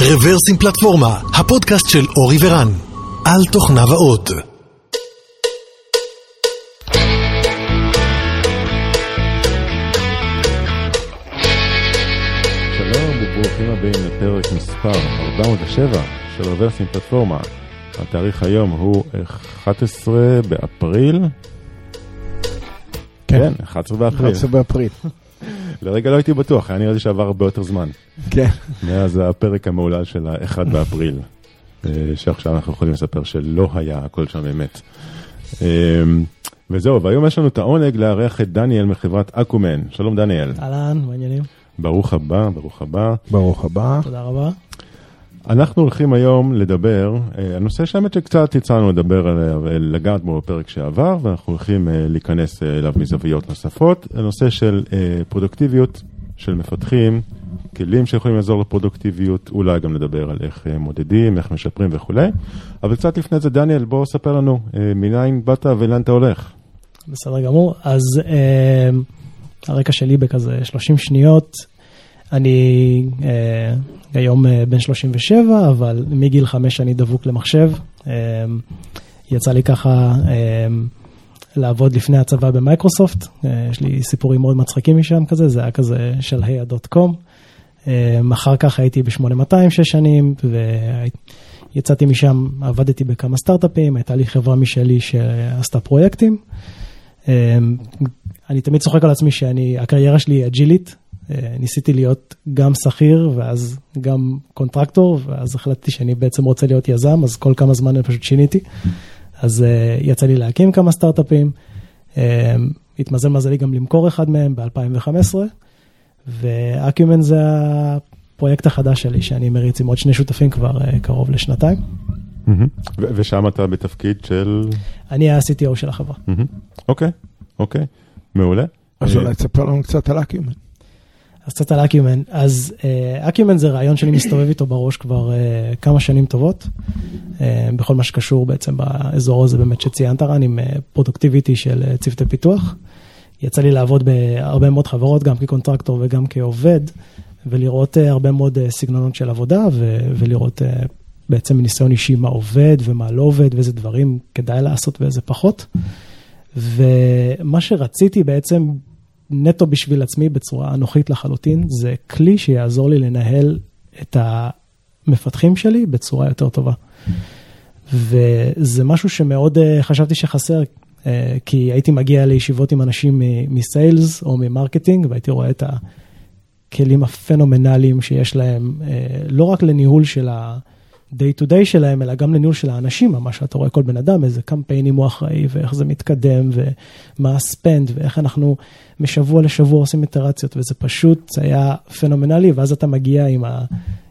רברס עם פלטפורמה, הפודקאסט של אורי ורן, על תוכנה ועוד. שלום וברוכים הבאים לפרק מספר 407 של רברס עם פלטפורמה. התאריך היום הוא 11 באפריל. כן, 11 באפריל. 11 באפריל. לרגע לא הייתי בטוח, היה נראה לי שעבר הרבה יותר זמן. כן. מאז הפרק המהולל של ה-1 באפריל, אה, שעכשיו אנחנו יכולים לספר שלא היה הכל שם אמת. אה, וזהו, והיום יש לנו את העונג לארח את דניאל מחברת אקומן. שלום דניאל. אהלן, מה העניינים? ברוך הבא, ברוך הבא. ברוך הבא. תודה רבה. אנחנו הולכים היום לדבר, אה, הנושא שהאמת שקצת יצאנו לדבר עליו, אה, לגעת בו בפרק שעבר, ואנחנו הולכים אה, להיכנס אליו מזוויות נוספות, הנושא של פרודוקטיביות של מפתחים, כלים שיכולים לעזור לפרודוקטיביות, אולי גם לדבר על איך מודדים, איך משפרים וכולי. אבל קצת לפני זה, דניאל, בוא ספר לנו, מניין באת ולאן אתה הולך. בסדר גמור, אז אה, הרקע שלי בכזה 30 שניות. אני אה, היום אה, בן 37, אבל מגיל 5 אני דבוק למחשב. אה, יצא לי ככה אה, לעבוד לפני הצבא במייקרוסופט, אה, יש לי סיפורים מאוד מצחיקים משם כזה, זה היה כזה של היה.קום. אה, אחר כך הייתי ב-8200 שש שנים, ויצאתי משם, עבדתי בכמה סטארט-אפים, הייתה לי חברה משלי שעשתה פרויקטים. אה, אני תמיד צוחק על עצמי שהקריירה שלי היא אג'ילית, ניסיתי להיות גם שכיר ואז גם contractor, ואז החלטתי שאני בעצם רוצה להיות יזם, אז כל כמה זמן אני פשוט שיניתי. אז uh, יצא לי להקים כמה סטארט-אפים, uh, התמזל מזלי גם למכור אחד מהם ב-2015, ואקיומן זה הפרויקט החדש שלי שאני מריץ עם עוד שני שותפים כבר קרוב לשנתיים. ושם אתה בתפקיד של? אני ה-CTO של החברה. אוקיי, אוקיי, מעולה. אז אולי תספר לנו קצת על אקיומן. אז קצת על אקיומן. אז אקיומן uh, זה רעיון שאני מסתובב איתו בראש כבר uh, כמה שנים טובות, uh, בכל מה שקשור בעצם באזור הזה באמת שציינת רן, עם פרודוקטיביטי של צוותי פיתוח. יצא לי לעבוד בהרבה מאוד חברות, גם כקונטרקטור וגם כעובד, ולראות הרבה מאוד סגנונות של עבודה, ולראות בעצם מניסיון אישי מה עובד ומה לא עובד, ואיזה דברים כדאי לעשות ואיזה פחות. ומה שרציתי בעצם נטו בשביל עצמי בצורה אנוכית לחלוטין, זה כלי שיעזור לי לנהל את המפתחים שלי בצורה יותר טובה. וזה משהו שמאוד אה, חשבתי שחסר, אה, כי הייתי מגיע לישיבות עם אנשים מ sales או מ marketing, והייתי רואה את הכלים הפנומנליים שיש להם, אה, לא רק לניהול של ה... day to day שלהם, אלא גם לניהול של האנשים, ממש אתה רואה כל בן אדם, איזה קמפיינים הוא אחראי, ואיך זה מתקדם, ומה ה spend, ואיך אנחנו משבוע לשבוע עושים איטרציות, וזה פשוט היה פנומנלי, ואז אתה מגיע עם, ה,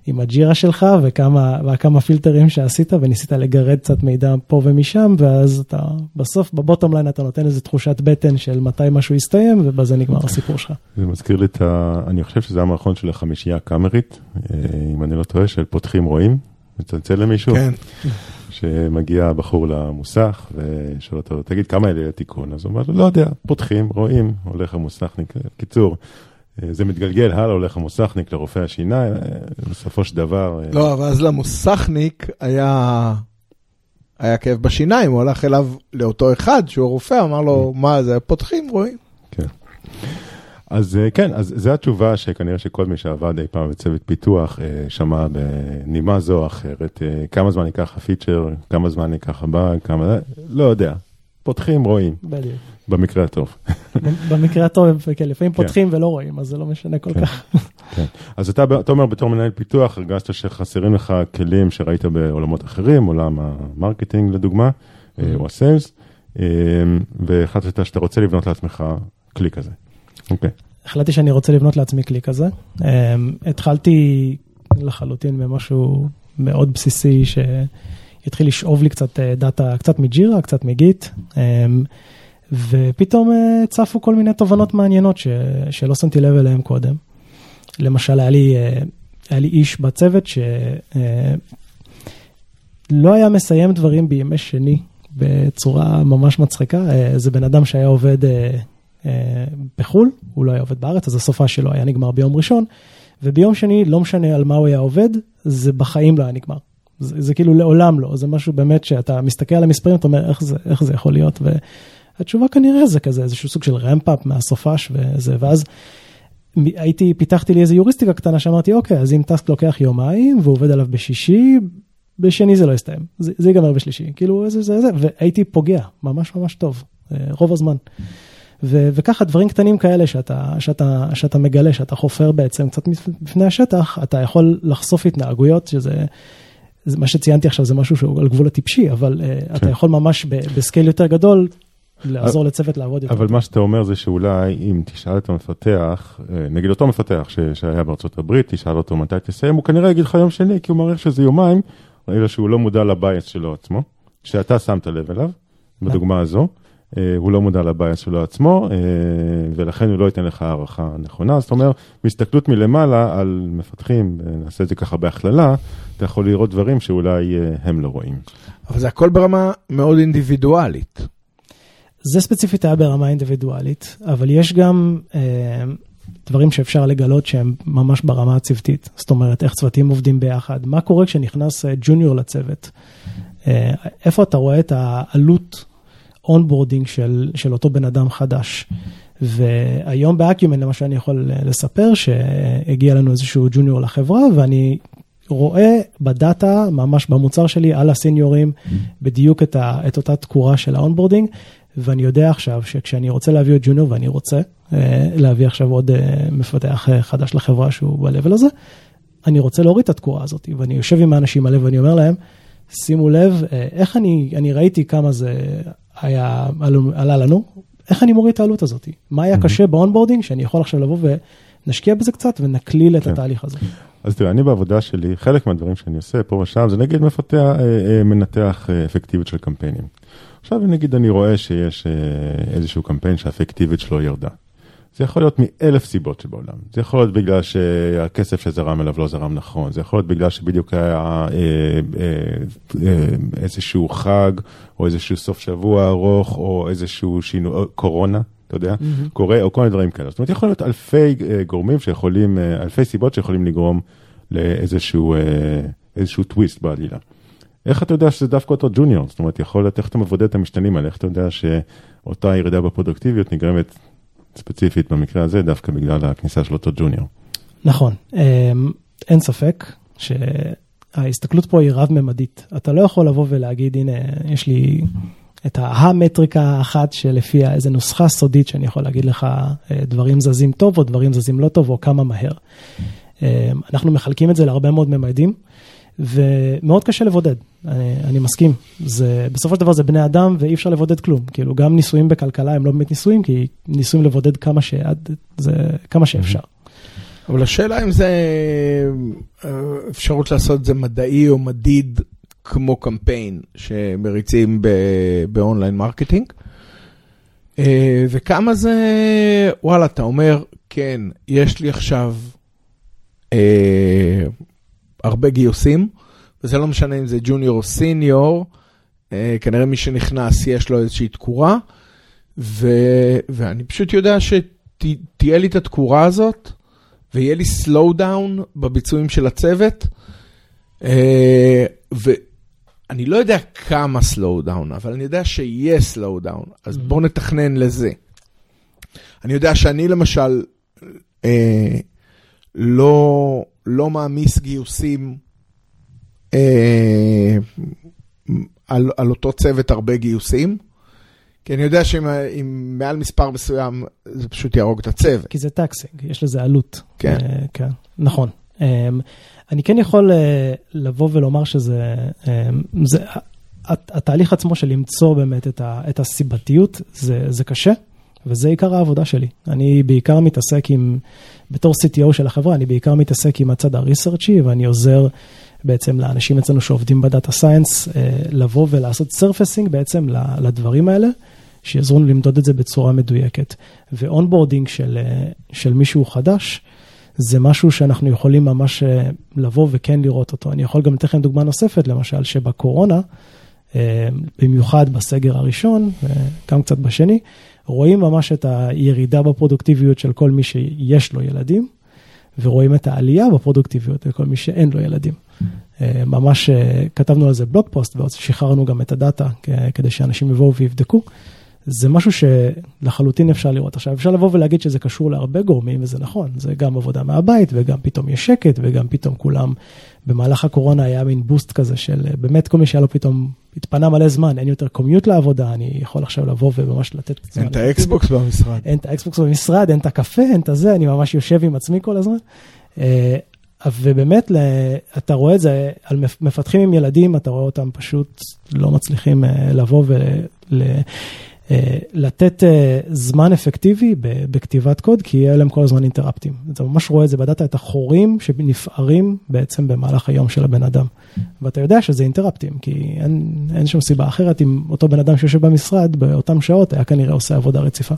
עם הג'ירה שלך, וכמה, וכמה פילטרים שעשית, וניסית לגרד קצת מידע פה ומשם, ואז אתה בסוף, בבוטום ליין אתה נותן איזה תחושת בטן של מתי משהו יסתיים, ובזה נגמר הסיפור שלך. זה מזכיר לי את ה... אני חושב שזה המערכון של החמישייה הקאמרית, אה, אם אני לא טועה, של פותחים רואים. מצלצל למישהו? כן. שמגיע בחור למוסך ושואל אותו, תגיד, כמה יהיה התיקון? אז הוא אומר לו, לא יודע, פותחים, רואים, הולך המוסכניק. קיצור, זה מתגלגל הלאה, הולך המוסכניק לרופא השיניים, בסופו של דבר... לא, אבל אז למוסכניק היה... היה כאב בשיניים, הוא הלך אליו לאותו אחד שהוא רופא, אמר לו, מה זה, פותחים, רואים. כן. אז אה, כן, אז זו התשובה שכנראה שכל מי שעבד אי פעם בצוות פיתוח אה, שמע בנימה זו או אחרת. אה, כמה זמן ייקח הפיצ'ר, כמה זמן ייקח הבא, כמה... לא יודע. פותחים, רואים. בדיוק. במקרה הטוב. במקרה הטוב, כן, לפעמים כן. פותחים ולא רואים, אז זה לא משנה כל כן, כך. כן. אז אתה, אתה אומר בתור מנהל פיתוח, הרגשת שחסרים לך כלים שראית בעולמות אחרים, עולם ה marketing לדוגמה, mm-hmm. או ה sales, והחלטת שאתה רוצה לבנות לעצמך כלי כזה. אוקיי. Okay. החלטתי שאני רוצה לבנות לעצמי כלי כזה. Um, התחלתי לחלוטין במשהו מאוד בסיסי שהתחיל לשאוב לי קצת אה, דאטה, קצת מ Jira, קצת מ Git, um, ופתאום uh, צפו כל מיני תובנות מעניינות ש, שלא שמתי לב אליהן קודם. למשל, היה לי, uh, היה לי איש בצוות שלא uh, היה מסיים דברים בימי שני בצורה ממש מצחיקה. זה בן אדם שהיה עובד... Uh, בחו"ל, הוא לא היה עובד בארץ, אז הסופה שלו היה נגמר ביום ראשון, וביום שני, לא משנה על מה הוא היה עובד, זה בחיים לא היה נגמר. זה, זה כאילו לעולם לא, זה משהו באמת שאתה מסתכל על המספרים, אתה אומר, איך זה, איך זה יכול להיות? והתשובה כנראה זה כזה, איזשהו סוג של רמפ-אפ מהסופש וזה, ואז הייתי, פיתחתי לי איזה יוריסטיקה קטנה שאמרתי, אוקיי, אז אם טסק לוקח יומיים והוא עובד עליו בשישי, בשני זה לא יסתיים, זה, זה ייגמר בשלישי, כאילו איזה זה זה, והייתי פוגע, ממש ממש טוב, אה, רוב הזמן. ו- וככה דברים קטנים כאלה שאתה, שאתה, שאתה מגלה, שאתה חופר בעצם קצת בפני השטח, אתה יכול לחשוף התנהגויות שזה, זה, מה שציינתי עכשיו זה משהו שהוא על גבול הטיפשי, אבל uh, אתה יכול ממש בסקייל יותר גדול לעזור לצוות לעבוד יותר. אבל מה שאתה אומר זה שאולי אם תשאל את המפתח, אה, נגיד אותו מפתח ש- שהיה בארצות הברית, תשאל אותו מתי תסיים, הוא כנראה יגיד לך יום שני, כי הוא מעריך שזה יומיים, אלא שהוא לא מודע לבייס שלו עצמו, שאתה שמת לב אליו, בדוגמה הזו. אה, הוא לא מודע לבעיה שלו עצמו, אה, ולכן הוא לא ייתן לך הערכה נכונה. זאת אומרת, מהסתכלות מלמעלה על מפתחים, אה, נעשה את זה ככה בהכללה, אתה יכול לראות דברים שאולי הם לא רואים. אבל זה הכל ברמה מאוד אינדיבידואלית. זה ספציפית היה ברמה אינדיבידואלית, אבל יש גם אה, דברים שאפשר לגלות שהם ממש ברמה הצוותית. זאת אומרת, איך צוותים עובדים ביחד, מה קורה כשנכנס ג'וניור לצוות, אה, איפה אתה רואה את העלות onboarding של, של אותו בן אדם חדש. והיום ב Acumen למשל אני יכול לספר שהגיע לנו איזשהו ג'וניור לחברה ואני רואה בדאטה, ממש במוצר שלי, על הסיניורים, בדיוק את, ה, את אותה תקורה של ה onboarding, ואני יודע עכשיו שכשאני רוצה להביא עוד ג'וניור, ואני רוצה אה, להביא עכשיו עוד אה, מפתח אה, חדש לחברה שהוא ב-level הזה, אני רוצה להוריד את התקורה הזאת, ואני יושב עם האנשים האלה ואני אומר להם, שימו לב, איך אני, אני ראיתי כמה זה היה, עלה לנו, איך אני מוריד את העלות הזאת? מה היה קשה ב onboarding שאני יכול עכשיו לבוא ונשקיע בזה קצת ונקליל את כן. התהליך הזה. אז תראה, אני בעבודה שלי, חלק מהדברים שאני עושה פה ושם, זה נגיד מפתח, אה, אה, מנתח אה, אפקטיביות של קמפיינים. עכשיו נגיד אני רואה שיש איזשהו קמפיין שהאפקטיביות שלו ירדה. זה יכול להיות מאלף סיבות שבעולם. זה יכול להיות בגלל שהכסף שזרם אליו לא זרם נכון, זה יכול להיות בגלל שבדיוק היה אה, אה, אה, איזשהו חג, או איזשהו סוף שבוע ארוך, או איזשהו שינוי, קורונה, אתה יודע, mm-hmm. קורה, או כל מיני דברים כאלה. זאת אומרת, יכול להיות אלפי אה, גורמים שיכולים, אה, אלפי סיבות שיכולים לגרום לאיזשהו אה, איזשהו טוויסט בעלילה. איך אתה יודע שזה דווקא אותו ג'וניור? זאת אומרת, יכול להיות, איך אתה מבודד את המשתנים האלה? איך אתה יודע שאותה ירידה בפרודוקטיביות נגרמת ספציפית במקרה הזה, דווקא בגלל הכניסה של אותו ג'וניור. נכון, אמ, אין ספק שההסתכלות פה היא רב-ממדית. אתה לא יכול לבוא ולהגיד, הנה, יש לי את המטריקה האחת שלפיה איזה נוסחה סודית שאני יכול להגיד לך, אה, דברים זזים טוב או דברים זזים לא טוב או כמה מהר. אמ, אנחנו מחלקים את זה להרבה מאוד ממדים. ומאוד קשה לבודד, אני, אני מסכים. זה, בסופו של דבר זה בני אדם ואי אפשר לבודד כלום. כאילו, גם ניסויים בכלכלה הם לא באמת ניסויים, כי ניסויים לבודד כמה, שעד, זה, כמה שאפשר. אבל השאלה אם זה אה, אפשרות לעשות את זה מדעי או מדיד כמו קמפיין שמריצים ב online marketing. אה, וכמה זה, וואלה, אתה אומר, כן, יש לי עכשיו אה, הרבה גיוסים, וזה לא משנה אם זה ג'וניור או סיניור, אה, כנראה מי שנכנס יש לו איזושהי תקורה, ו, ואני פשוט יודע שתהיה לי את התקורה הזאת, ויהיה לי slow down בביצועים של הצוות, אה, ואני לא יודע כמה slow down, אבל אני יודע שיהיה slow down, אז mm-hmm. בואו נתכנן לזה. אני יודע שאני למשל, אה, לא, לא מעמיס גיוסים אה, על, על אותו צוות הרבה גיוסים, כי אני יודע שאם מעל מספר מסוים זה פשוט יהרוג את הצוות. כי זה טקסינג, יש לזה עלות. כן. אה, כן, נכון. אה, אני כן יכול אה, לבוא ולומר שזה, אה, זה, התהליך עצמו של למצוא באמת את, ה, את הסיבתיות, זה, זה קשה. וזה עיקר העבודה שלי. אני בעיקר מתעסק עם, בתור CTO של החברה, אני בעיקר מתעסק עם הצד הריסרצ'י, ואני עוזר בעצם לאנשים אצלנו שעובדים ב data science, אה, לבוא ולעשות surfacing בעצם לדברים האלה, שיעזרו לנו למדוד את זה בצורה מדויקת. ו onboarding של, אה, של מישהו חדש, זה משהו שאנחנו יכולים ממש אה, לבוא וכן לראות אותו. אני יכול גם לתת לכם דוגמה נוספת, למשל, שבקורונה, במיוחד בסגר הראשון, גם קצת בשני, רואים ממש את הירידה בפרודוקטיביות של כל מי שיש לו ילדים, ורואים את העלייה בפרודוקטיביות לכל מי שאין לו ילדים. ממש כתבנו על זה blog post ושחררנו גם את הדאטה כדי שאנשים יבואו ויבדקו. זה משהו שלחלוטין אפשר לראות. עכשיו, אפשר לבוא ולהגיד שזה קשור להרבה גורמים, וזה נכון, זה גם עבודה מהבית, וגם פתאום יש שקט, וגם פתאום כולם, במהלך הקורונה היה מין boost כזה של באמת כל מי שהיה לו פתאום, התפנה מלא זמן, אין יותר commute לעבודה, אני יכול עכשיו לבוא וממש לתת זמן. אין את ה Xbox במשרד. אין את ה Xbox במשרד, אין את הקפה, אין את הזה, אני ממש יושב עם עצמי כל הזמן. אה, ובאמת, אתה רואה את זה על מפתחים עם ילדים, אתה רואה אותם פשוט לא מצליחים אה, לבוא ול... אה, לתת אה, זמן אפקטיבי בכתיבת קוד, כי יהיה להם כל הזמן אינטראפטים. אתה ממש רואה את זה בדאטה, את החורים שנפערים בעצם במהלך היום של הבן אדם. ואתה יודע שזה אינטראפטים, כי אין, אין שום סיבה אחרת אם אותו בן אדם שיושב במשרד באותן שעות היה כנראה עושה עבודה רציפה.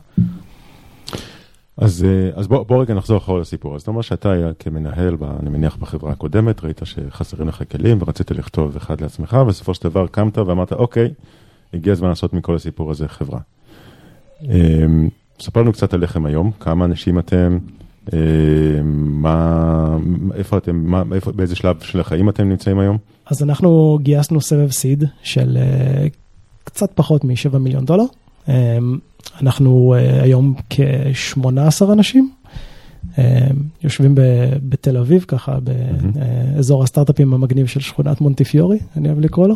אז, אה, אז בוא, בוא רגע נחזור אחורה לסיפור. אז אתה אומר שאתה כמנהל, אני מניח בחברה הקודמת, ראית שחסרים לך כלים ורצית לכתוב אחד לעצמך, ובסופו של דבר קמת ואמרת, אוקיי, הגיע הזמן לעשות מכל הסיפור הזה חברה. אמ, ספר לנו קצת עליכם היום, כמה אנשים אתם, אמ, מה, איפה אתם, מה, איפה, באיזה שלב של החיים אתם נמצאים היום? אז אנחנו גייסנו סבב סיד של אה, קצת פחות מ-7 מיליון דולר. אמ, אנחנו אה, היום כ-18 אנשים. יושבים בתל אביב, ככה באזור הסטארט-אפים המגניב של שכונת מונטיפיורי, אני אוהב לקרוא לו.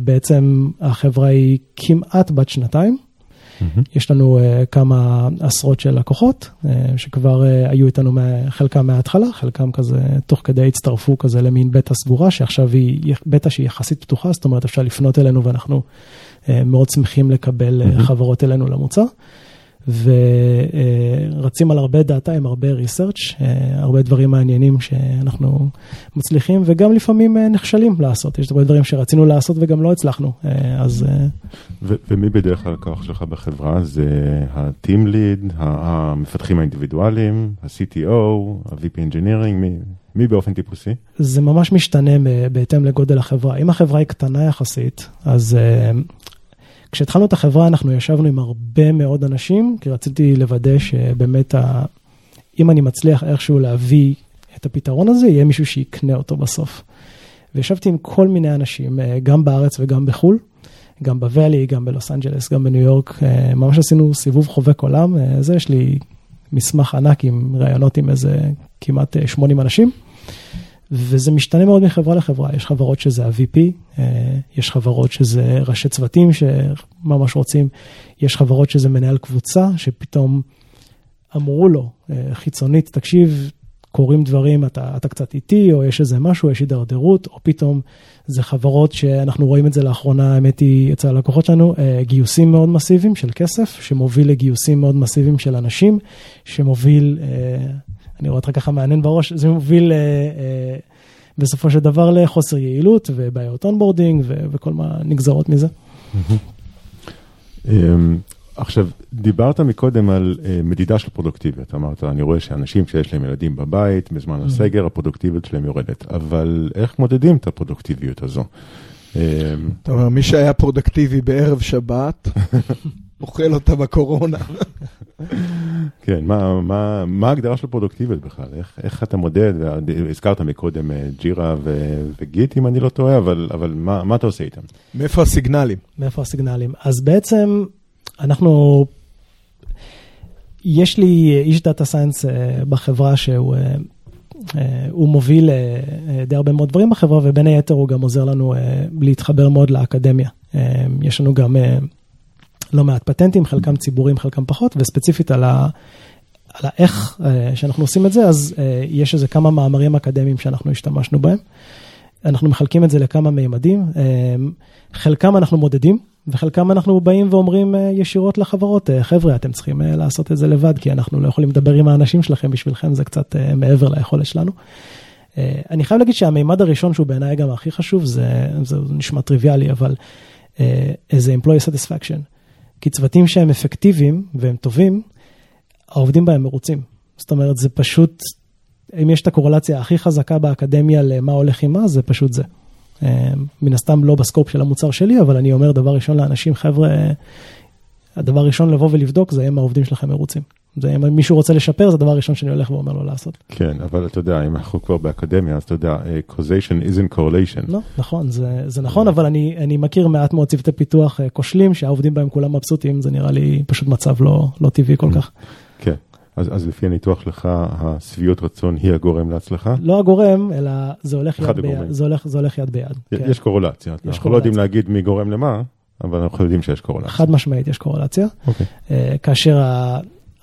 בעצם החברה היא כמעט בת שנתיים. Mm-hmm. יש לנו uh, כמה עשרות של לקוחות uh, שכבר uh, היו איתנו חלקם מההתחלה, חלקם כזה תוך כדי הצטרפו כזה למין בטא סגורה שעכשיו היא בטא שהיא יחסית פתוחה, זאת אומרת אפשר לפנות אלינו ואנחנו uh, מאוד שמחים לקבל mm-hmm. חברות אלינו למוצר. ורצים על הרבה דאטה עם הרבה ריסרצ', הרבה דברים מעניינים שאנחנו מצליחים וגם לפעמים אה, נכשלים לעשות. יש הרבה דברים שרצינו לעשות וגם לא הצלחנו, אה, אז... אה, ומי בדרך כלל הכוח שלך בחברה? זה ה-team lead, המפתחים האינדיבידואליים, ה-CTO, ה-VP Engineering, מי, מי באופן טיפוסי? זה ממש משתנה בהתאם לגודל החברה. אם החברה היא קטנה יחסית, אז כשהתחלנו את החברה אנחנו ישבנו עם הרבה מאוד אנשים, כי רציתי לוודא שבאמת, ה... אם אני מצליח איכשהו להביא את הפתרון הזה, יהיה מישהו שיקנה אותו בסוף. וישבתי עם כל מיני אנשים, אה, גם בארץ וגם בחו"ל, גם בוואלי, גם בלוס אנג'לס, גם בניו יורק, אה, ממש עשינו סיבוב חובק עולם, אה, זה יש לי מסמך ענק עם ראיונות עם איזה כמעט 80 אנשים. וזה משתנה מאוד מחברה לחברה, יש חברות שזה ה-VP, אה, יש חברות שזה ראשי צוותים שממש רוצים, יש חברות שזה מנהל קבוצה שפתאום אמרו לו אה, חיצונית, תקשיב, קורים דברים, אתה, אתה קצת איטי, או יש איזה משהו, יש הידרדרות, או פתאום זה חברות שאנחנו רואים את זה לאחרונה, האמת היא, אצל הלקוחות שלנו, אה, גיוסים מאוד מסיביים של כסף, שמוביל לגיוסים מאוד מסיביים של אנשים, שמוביל... אני רואה אותך ככה מעניין בראש, זה מוביל אה, אה, בסופו של דבר לחוסר יעילות ובעיות onboarding וכל מה נגזרות מזה. אמ, עכשיו, דיברת מקודם על uh, מדידה של פרודוקטיביות. אמרת, אני רואה שאנשים שיש להם ילדים בבית, בזמן הסגר, הפרודוקטיביות שלהם יורדת. אבל איך מודדים את הפרודוקטיביות הזו? אמ, אתה אומר, מי שהיה פרודוקטיבי בערב שבת, אוכל אותה בקורונה. כן, מה, מה, מה ההגדרה של פרודוקטיביות בכלל? איך, איך אתה מודד? הזכרת מקודם אה, Jira ו, ו Git, אם אני לא טועה, אבל, אבל מה, מה אתה עושה איתם? מאיפה הסיגנלים? מאיפה הסיגנלים? אז בעצם אנחנו, יש לי איש data science אה, בחברה שהוא... אה, הוא מוביל די הרבה מאוד דברים בחברה, ובין היתר הוא גם עוזר לנו להתחבר מאוד לאקדמיה. יש לנו גם לא מעט פטנטים, חלקם ציבוריים, חלקם פחות, וספציפית על, ה, על האיך אה, שאנחנו עושים את זה, אז אה, יש איזה כמה מאמרים אקדמיים שאנחנו השתמשנו בהם. אנחנו מחלקים את זה לכמה מימדים, אה, חלקם אנחנו מודדים, וחלקם אנחנו באים ואומרים ישירות לחברות, חבר'ה, אתם צריכים לעשות את זה לבד, כי אנחנו לא יכולים לדבר עם האנשים שלכם, בשבילכם זה קצת מעבר ליכולת שלנו. אני חייב להגיד שהמימד הראשון, שהוא בעיניי גם הכי חשוב, זה, זה נשמע טריוויאלי, אבל איזה employee satisfaction. כי צוותים שהם אפקטיביים והם טובים, העובדים בהם מרוצים. זאת אומרת, זה פשוט, אם יש את הקורלציה הכי חזקה באקדמיה למה הולך עם מה, זה פשוט זה. אה, מן הסתם לא בסקופ של המוצר שלי, אבל אני אומר דבר ראשון לאנשים, חבר'ה, הדבר ראשון לבוא ולבדוק זה אם העובדים שלכם מרוצים. זה אם מישהו רוצה לשפר, זה הדבר הראשון שאני הולך ואומר לו לעשות. כן, אבל אתה יודע, אם אנחנו כבר באקדמיה, אז אתה יודע, אה, causation isn't correlation. לא, נכון, זה, זה נכון, אבל אני, אני מכיר מעט מאוד צוותי פיתוח אה, כושלים, שהעובדים בהם כולם מבסוטים, זה נראה לי פשוט מצב לא, לא טבעי כל כך. כן, אז, אז לפי הניתוח שלך, השביעות רצון היא הגורם להצלחה? לא הגורם, אלא זה הולך, יד ביד. זה הולך, זה הולך יד ביד. כן. יש קורולציה, אנחנו לא קורלציה. יודעים להגיד מי גורם למה, אבל אנחנו יודעים שיש קורולציה. חד משמעית יש קורלציה. אוקיי. אה, כאשר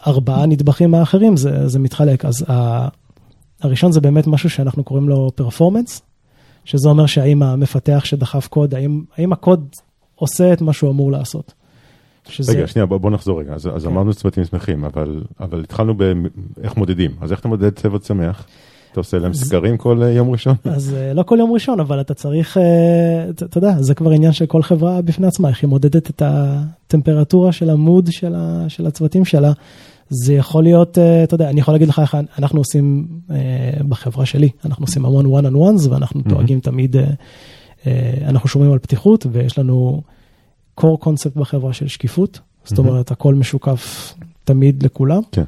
הארבעה נדבכים האחרים זה, זה מתחלק. אז ה- הראשון זה באמת משהו שאנחנו קוראים לו פרפורמנס, שזה אומר שהאם המפתח שדחף קוד, האם, האם הקוד עושה את מה שהוא אמור לעשות. שזה, רגע, שנייה, בוא, בוא נחזור רגע. אז, אז כן. אמרנו צוותים שמחים, אבל, אבל התחלנו באיך מודדים. אז איך אתה מודד צוות שמח? אתה עושה להם סקרים כל אה, יום ראשון? אז אה, לא כל יום ראשון, אבל אתה צריך, אה, אתה אתה יודע, זה כבר עניין של כל חברה בפני עצמה, איך היא מודדת את הטמפרטורה של המוד של, ה, של הצוותים שלה. זה יכול להיות, אה, אתה יודע, אני יכול להגיד לך איך אנחנו עושים אה, בחברה שלי, אנחנו עושים המון one on ones ואנחנו. דואגים תמיד, אה, אנחנו שומרים על פתיחות ויש לנו core concept בחברה של שקיפות, זאת. אומרת הכל משוקף תמיד לכולם, כן.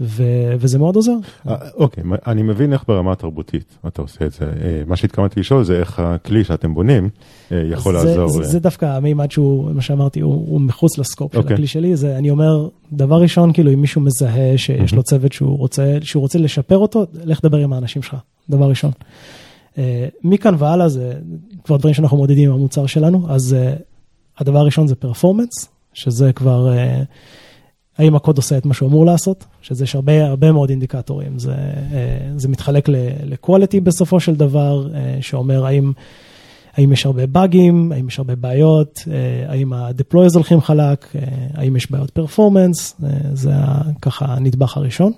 ו- וזה מאוד עוזר. אה, אוקיי, מה- אני מבין איך ברמה התרבותית אתה עושה את זה. אה, מה שהתכוונתי לשאול זה איך הכלי שאתם בונים אה, יכול זה, לעזור. זה, זה דווקא המימד שהוא, מה שאמרתי, הוא, הוא מחוץ לסקופ של אוקיי. הכלי שלי, זה אני אומר, דבר ראשון, כאילו אם מישהו מזהה שיש מהמם. לו צוות שהוא רוצה, שהוא רוצה לשפר אותו, לך דבר עם האנשים שלך, דבר ראשון. מכאן והלאה זה כבר דברים שאנחנו מודדים עם המוצר שלנו, אז הדבר הראשון זה פרפורמנס, שזה כבר, האם הקוד עושה את מה שהוא אמור לעשות, שזה יש הרבה, הרבה מאוד אינדיקטורים, זה, אה, זה מתחלק ל-quality בסופו של דבר, אה, שאומר האם... האם יש הרבה באגים, האם יש הרבה בעיות, אה, האם ה-deploys הולכים חלק, האם יש בעיות פרפורמנס, זה ככה הנדבך הראשון.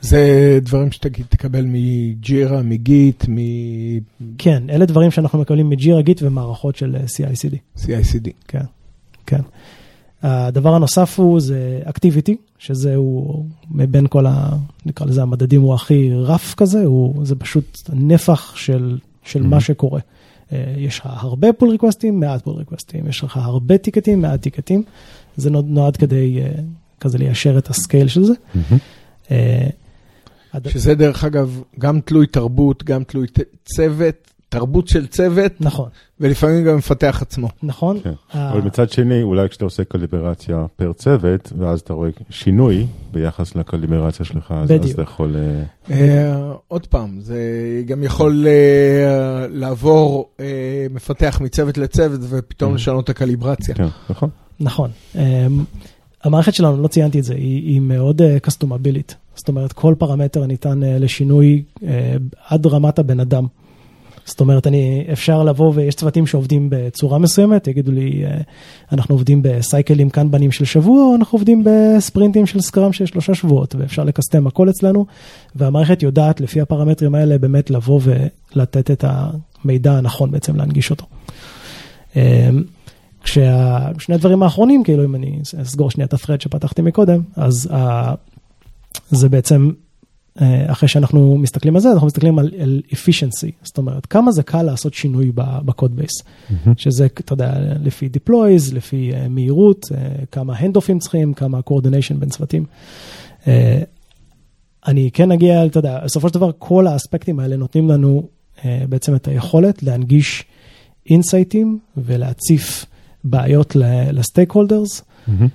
זה דברים שתגיד, תקבל מ-Jira, מ-Git, כן, אלה דברים שאנחנו מקבלים מ-Jira Git ומערכות של CI/CD. מ-CI/CD. כן, כן. הדבר הנוסף הוא זה activity, שזה הוא מבין כל ה... נקרא לזה המדדים הוא הכי רף כזה, הוא, זה פשוט נפח של, של מה Mhm. שקורה. אה, יש לך הרבה pull requestים, מעט pull requestים, יש לך הרבה ticketים, מעט ticketים. זה נועד, נועד כדי אה, כזה ליישר את הסקייל של זה. הד- שזה דרך אגב גם תלוי תרבות, גם תלוי צוות, תרבות של צוות, נכון, ולפעמים גם מפתח עצמו. נכון. כן. ה- אבל מצד שני, אולי כשאתה עושה קליברציה פר צוות, ואז אתה רואה שינוי ביחס לקליברציה שלך, אז, אז. אתה יכול... אה, אה, עוד פעם, זה גם יכול אה, לעבור אה, מפתח מצוות לצוות ופתאום Mhm. לשנות את הקליברציה. כן, נכון? נכון. Um, המערכת שלנו, לא ציינתי את זה, היא, היא מאוד uh, קסטומבילית. זאת אומרת, כל פרמטר ניתן uh, לשינוי uh, עד רמת הבן אדם. זאת אומרת, אני, אפשר לבוא ויש צוותים שעובדים בצורה מסוימת, יגידו לי, uh, אנחנו עובדים בסייקלים קנבנים של שבוע, או אנחנו עובדים בספרינטים של סקראם של שלושה שבועות, ואפשר לקסטם הכל אצלנו, והמערכת יודעת לפי הפרמטרים האלה באמת לבוא ולתת את המידע הנכון בעצם להנגיש אותו. Um, כששני הדברים האחרונים, כאילו אם אני אסגור שנייה את ה-thread שפתחתי מקודם, אז uh, זה בעצם, אחרי שאנחנו מסתכלים על זה, אנחנו מסתכלים על, על efficiency, זאת אומרת, כמה זה קל לעשות שינוי בקוד בייס, שזה, אתה יודע, לפי deploys, לפי uh, מהירות, uh, כמה handoffים צריכים, כמה coordination בין צוותים. Uh, אני כן אגיע, אתה יודע, בסופו של דבר כל האספקטים האלה נותנים לנו בעצם את היכולת להנגיש insightים ולהציף בעיות ל-stakeholders מהמם.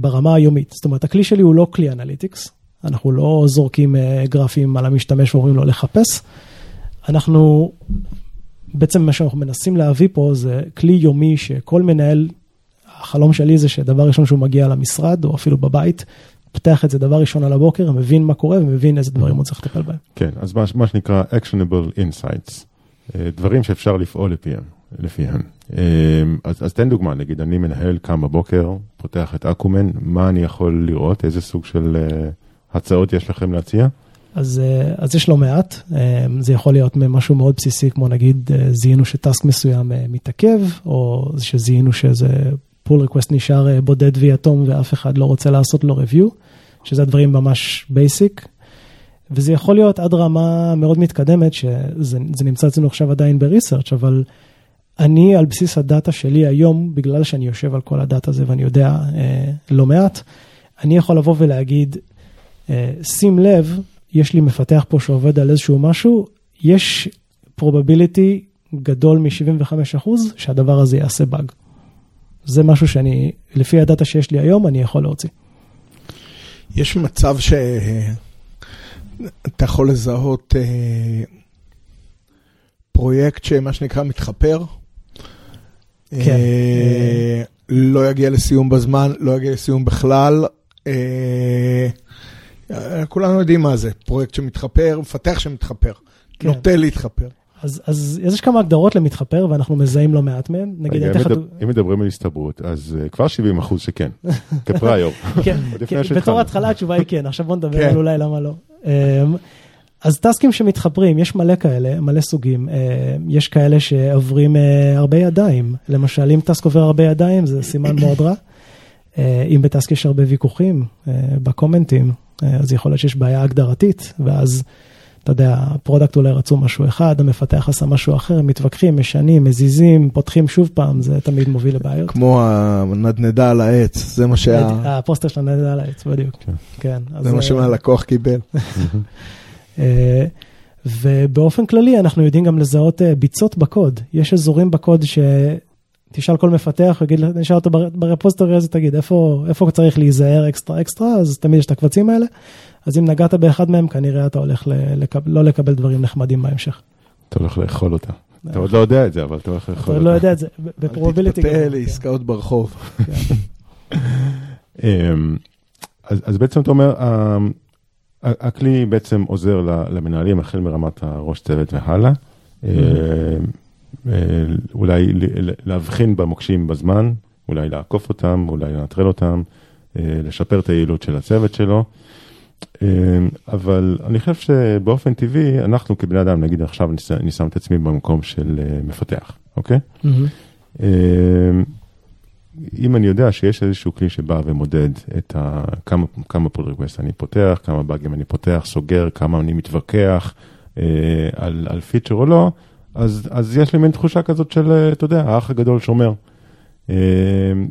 ברמה היומית. זאת אומרת, הכלי שלי הוא לא כלי analytics, אנחנו לא זורקים אה, גרפים על המשתמש ואומרים לו לחפש. אנחנו, בעצם מה שאנחנו מנסים להביא פה זה כלי יומי שכל מנהל, החלום שלי זה שדבר ראשון שהוא מגיע למשרד או אפילו בבית, פותח את זה דבר ראשון על הבוקר, מבין מה קורה ומבין איזה דברים הוא צריך לטפל בהם. כן, אז מה, מה שנקרא actionable insights, אה, דברים שאפשר לפעול לפיהם. לפיהם. אה, אז, אז תן דוגמה, נגיד אני מנהל, קם בבוקר, פותח את אקומן, מה אני יכול לראות, איזה סוג של הצעות יש לכם להציע? אז, אה, אז יש לא מעט, אה, זה יכול להיות משהו מאוד בסיסי, כמו נגיד אה, זיהינו שטאסק מסוים מתעכב, או שזיהינו שאיזה pull request נשאר בודד ויתום ואף אחד לא רוצה לעשות לו review, שזה דברים ממש basic. וזה יכול להיות עד רמה מאוד מתקדמת, שזה זה נמצא אצלנו עכשיו עדיין ב-research, אבל אני על בסיס ה-data שלי היום, בגלל שאני יושב על כל ה-data הזה ואני יודע לא מעט, אני יכול לבוא ולהגיד, שים לב, יש לי מפתח פה שעובד על איזשהו משהו, יש probability גדול מ-75% שהדבר הזה יעשה באג. זה משהו שאני, לפי הדאטה שיש לי היום, אני יכול להוציא. יש מצב שאתה יכול לזהות אה, פרויקט שמה שנקרא מתחפר? כן. אה, לא יגיע לסיום בזמן, לא יגיע לסיום בכלל. אה, כולנו יודעים מה זה, פרויקט שמתחפר, מפתח שמתחפר, כן. נוטה להתחפר. אז, אז יש כמה הגדרות למתחפר ואנחנו מזהים לא מעט מהן. נגיד, רגע, אני אם מדברים על הסתברות, אז אה, כבר 70 אחוז שכן, כפריור. כן, כן. בתור התחלה התשובה היא כן, עכשיו בוא נדבר כן. על אולי למה לא. אמ, אז טסקים שמתחברים, יש מלא כאלה, מלא סוגים. אמ, יש כאלה שעוברים אה, הרבה ידיים. למשל, אם טסק עובר הרבה ידיים, זה סימן מאוד רע. אה, אם בטסק יש הרבה ויכוחים אה, ב-commentים, אה, אז יכול להיות שיש בעיה הגדרתית, ואז, אתה יודע, ה-product אולי רצו משהו אחד, המפתח עשה משהו אחר, הם מתווכחים, משנים, מזיזים, פותחים שוב פעם, זה תמיד מוביל לבעיות. כמו הנדנדה על העץ, זה מה שה... הפוסטר של הנדנדה על העץ, בדיוק. כן. כן. זה מה אה, שהלקוח קיבל. אה, ובאופן כללי אנחנו יודעים גם לזהות אה, ביצות בקוד. יש אזורים בקוד שתשאל כל מפתח, יגיד, נשאל אותו בר- ב-repository הזה, תגיד, איפה, איפה צריך להיזהר extra extra, אז תמיד יש את הקבצים האלה. אז אם נגעת באחד מהם, כנראה אתה הולך ל- לקב, לא לקבל דברים נחמדים בהמשך. אתה הולך לאכול אותה. אתה עוד לא יודע את זה, אבל אתה הולך אתה לאכול עוד אותה. לא יודע את זה, אל בפרובביליטי. תתפתה לעסקאות ברחוב. אמ, אז, בעצם אתה אומר, הכלי בעצם עוזר למנהלים החל מרמת הראש צוות והלאה. אה, אולי להבחין במוקשים בזמן, אולי לעקוף אותם, אולי לנטרל אותם, אה, לשפר את היעילות של הצוות שלו. אמ, אבל אני חושב שבאופן טבעי, אנחנו כבני אדם, נגיד עכשיו אני שם את עצמי במקום של אה, מפתח, אוקיי? אמ, אם אני יודע שיש איזשהו כלי שבא ומודד את ה... כמה, כמה pull request אני פותח, כמה באגים אני פותח, סוגר, כמה אני מתווכח אה, על, על feature או לא, אז, אז יש לי מין תחושה כזאת של, אה, אתה יודע, האח הגדול שומר. אה,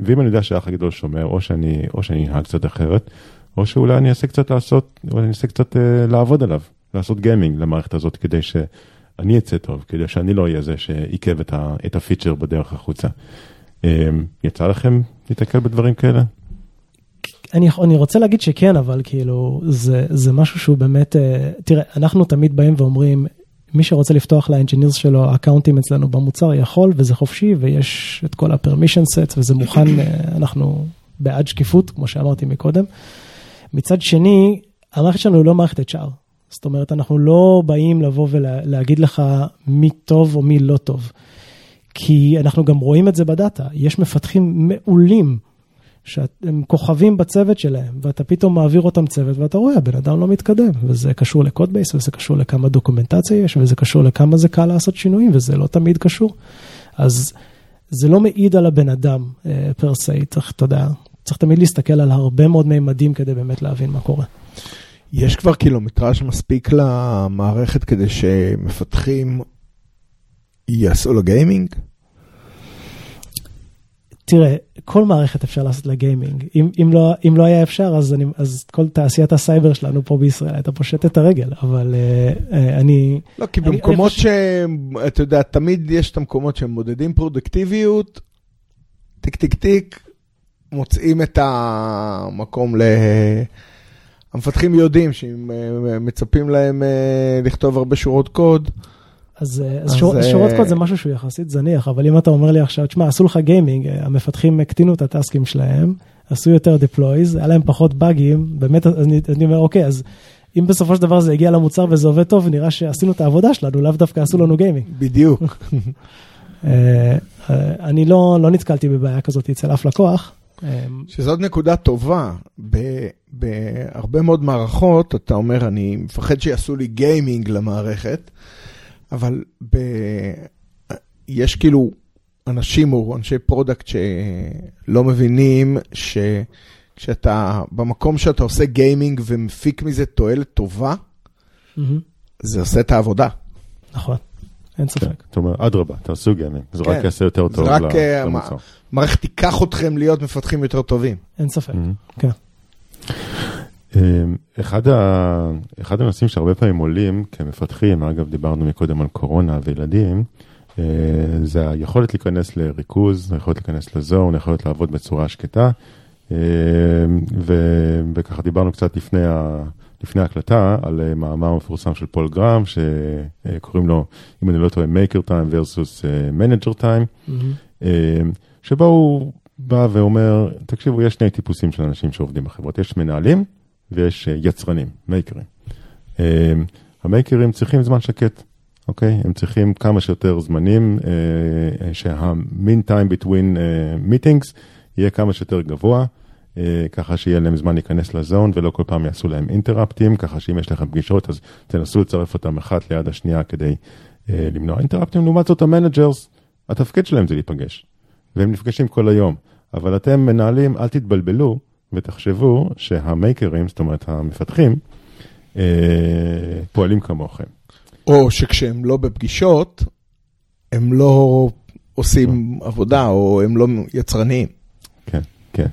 ואם אני יודע שהאח הגדול שומר, או שאני, אנהג קצת אחרת, או שאולי אני אעשה קצת לעשות, או אני אעשה קצת אה, לעבוד עליו, לעשות gaming למערכת הזאת כדי שאני אצא טוב, כדי שאני לא אהיה זה שעיכב את, ה, את ה-feature בדרך החוצה. יצא לכם להתקל בדברים כאלה? אני, אני רוצה להגיד שכן, אבל כאילו, זה, זה משהו שהוא באמת, אה, תראה, אנחנו תמיד באים ואומרים, מי שרוצה לפתוח ל-engineers שלו accountים אצלנו במוצר יכול, וזה חופשי, ויש את כל ה-permission sets, וזה מוכן, אה, אנחנו בעד שקיפות, כמו שאמרתי מקודם. מצד שני, המערכת שלנו היא לא מערכת HR. זאת אומרת, אנחנו לא באים לבוא ולהגיד לך מי טוב או מי לא טוב. כי אנחנו גם רואים את זה ב-data, יש מפתחים מעולים. שהם כוכבים בצוות שלהם, ואתה פתאום מעביר אותם צוות, ואתה רואה, הבן אדם לא מתקדם, וזה קשור ל-code base, וזה קשור לכמה documentציה יש, וזה קשור לכמה זה קל לעשות שינויים, וזה לא תמיד קשור. אז זה לא מעיד על הבן אדם per se, צריך, אתה יודע, צריך תמיד להסתכל על הרבה מאוד מימדים כדי באמת להבין מה קורה. יש כבר קילומטראז' מספיק למערכת כדי שמפתחים יעשו לו gaming? תראה, כל מערכת אפשר לעשות לה gaming. אם, אם, לא, אם לא היה אפשר, אז, אני, אז כל תעשיית הסייבר שלנו פה בישראל הייתה פושט את הרגל, אבל uh, uh, אני... לא, כי אני- במקומות אני שהם, אתה יודע, תמיד יש את המקומות שהם מודדים פרודקטיביות, טיק טיק טיק, מוצאים את המקום ל... המפתחים יודעים שאם אה, מצפים להם לכתוב הרבה שורות קוד, אז, אה, אז, אז, שור, אה, שורות קוד זה משהו שהוא יחסית זניח, אבל אם אתה אומר לי עכשיו, תשמע, עשו לך gaming, אה, המפתחים הקטינו את ה-taskים שלהם, עשו יותר deploys, היה להם פחות באגים, באמת, אני, אני אומר, אוקיי, אז אם בסופו של דבר זה הגיע למוצר וזה עובד טוב, נראה שעשינו את העבודה שלנו, לאו דווקא עשו לנו gaming. בדיוק. אני לא, לא נתקלתי בבעיה כזאת אצל אף לקוח. אה, שזאת נקודה טובה. בהרבה מאוד מערכות, אתה אומר, אני מפחד שיעשו לי gaming למערכת, אבל ב... יש כאילו אנשים או אנשי product שלא מבינים שכשאתה, במקום שאתה עושה gaming ומפיק מזה תועלת טובה, מהמם, זה עושה את העבודה. נכון, אין ספק. זאת אומרת, אדרבה, תעשו גיימינג, זה כן. רק יעשה יותר טוב אה, למוצר. מערכת תיקח אתכם להיות מפתחים יותר טובים. אין ספק. כן. אחד, ה... אחד הנושאים שהרבה פעמים עולים כמפתחים, אגב דיברנו מקודם על קורונה וילדים, זה היכולת להיכנס לריכוז, היכולת להיכנס לזון, היכולת לעבוד בצורה שקטה. ו... וככה דיברנו קצת לפני, ה... לפני ההקלטה על מאמר מפורסם של פול גרם, שקוראים לו, אם אני לא טועה, Maker Time versus Manager Time, mm-hmm. שבו הוא בא ואומר, תקשיבו, יש שני טיפוסים של אנשים שעובדים בחברות, יש מנהלים ויש יצרנים, מייקרים. המייקרים צריכים זמן שקט, אוקיי? הם צריכים כמה שיותר זמנים, שה-mean time between meetings יהיה כמה שיותר גבוה. ככה שיהיה להם זמן להיכנס ל-zone ולא כל פעם יעשו להם interruptים, ככה שאם יש לכם פגישות אז תנסו לצרף אותם אחת ליד השנייה כדי אה, למנוע interruptים. לעומת זאת ה-managers, התפקיד שלהם זה להיפגש, והם נפגשים כל היום, אבל אתם מנהלים, אל תתבלבלו ותחשבו שה-makerים, זאת אומרת המפתחים, אה, פועלים כמוכם. או שכשהם לא בפגישות, הם לא עושים עבודה או הם לא יצרניים. כן, כן.